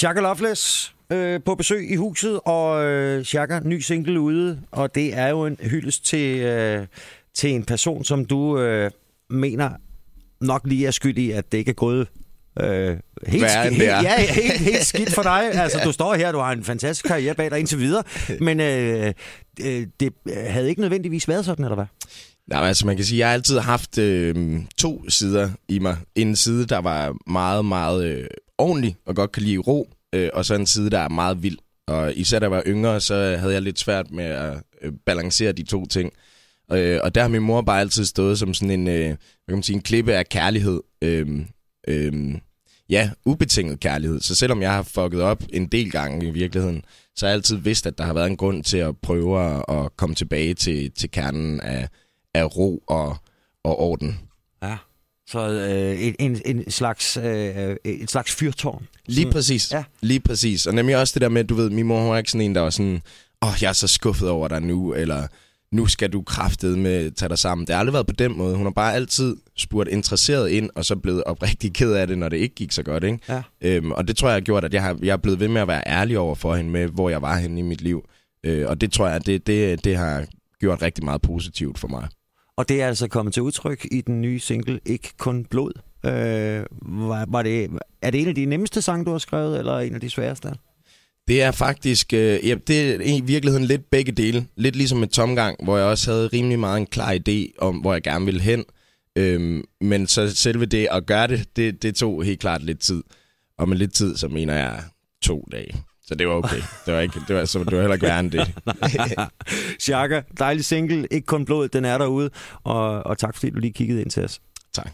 Shaka Loveless øh, på besøg i huset, og øh, Shaka, ny single ude, og det er jo en hyldest til, øh, til en person, som du øh, mener nok lige er skyld i, at det ikke er gået Øh, helt, Værre end sk- det er. ja, helt, helt skidt for dig. Altså, du står her, du har en fantastisk karriere bag dig indtil videre, men øh, øh, det havde ikke nødvendigvis været sådan, eller hvad? Nej, altså man kan sige, at jeg har altid haft øh, to sider i mig. En side, der var meget, meget øh, ordentlig og godt kan lide ro, øh, og så en side, der er meget vild. Og især da jeg var yngre, så havde jeg lidt svært med at øh, balancere de to ting. Øh, og der har min mor bare altid stået som sådan en, øh, hvad kan man sige, en klippe af kærlighed. Øh, øh, ja, ubetinget kærlighed. Så selvom jeg har fucket op en del gange i virkeligheden, så har jeg altid vidst, at der har været en grund til at prøve at, at komme tilbage til, til kernen af, af ro og, og orden. Ja. Så øh, en, en, en slags, øh, et slags fyrtårn. Lige præcis. Ja. Lige præcis. Og nemlig også det der med, du ved, min mor hun er ikke sådan en, der var sådan, åh, oh, jeg er så skuffet over dig nu, eller nu skal du kraftet med tage dig sammen. Det har aldrig været på den måde. Hun har bare altid spurgt interesseret ind, og så blevet oprigtig ked af det, når det ikke gik så godt. Ikke? Ja. Øhm, og det tror jeg har gjort, at jeg, har, jeg er blevet ved med at være ærlig over for hende med, hvor jeg var henne i mit liv. Øh, og det tror jeg, det, det, det har gjort rigtig meget positivt for mig. Og det er altså kommet til udtryk i den nye single Ikke kun blod. Øh, var, var det, er det en af de nemmeste sange, du har skrevet, eller en af de sværeste? Det er faktisk, øh, ja, det er i virkeligheden lidt begge dele. Lidt ligesom med Tomgang, hvor jeg også havde rimelig meget en klar idé om, hvor jeg gerne ville hen. Øhm, men så selve det at gøre det, det, det tog helt klart lidt tid. Og med lidt tid, så mener jeg to dage. Så det var okay. Det var, ikke, det var, så det var heller ikke værre end det. Shaka, dejlig single, ikke kun blod, den er derude. Og, og tak fordi du lige kiggede ind til os. tak.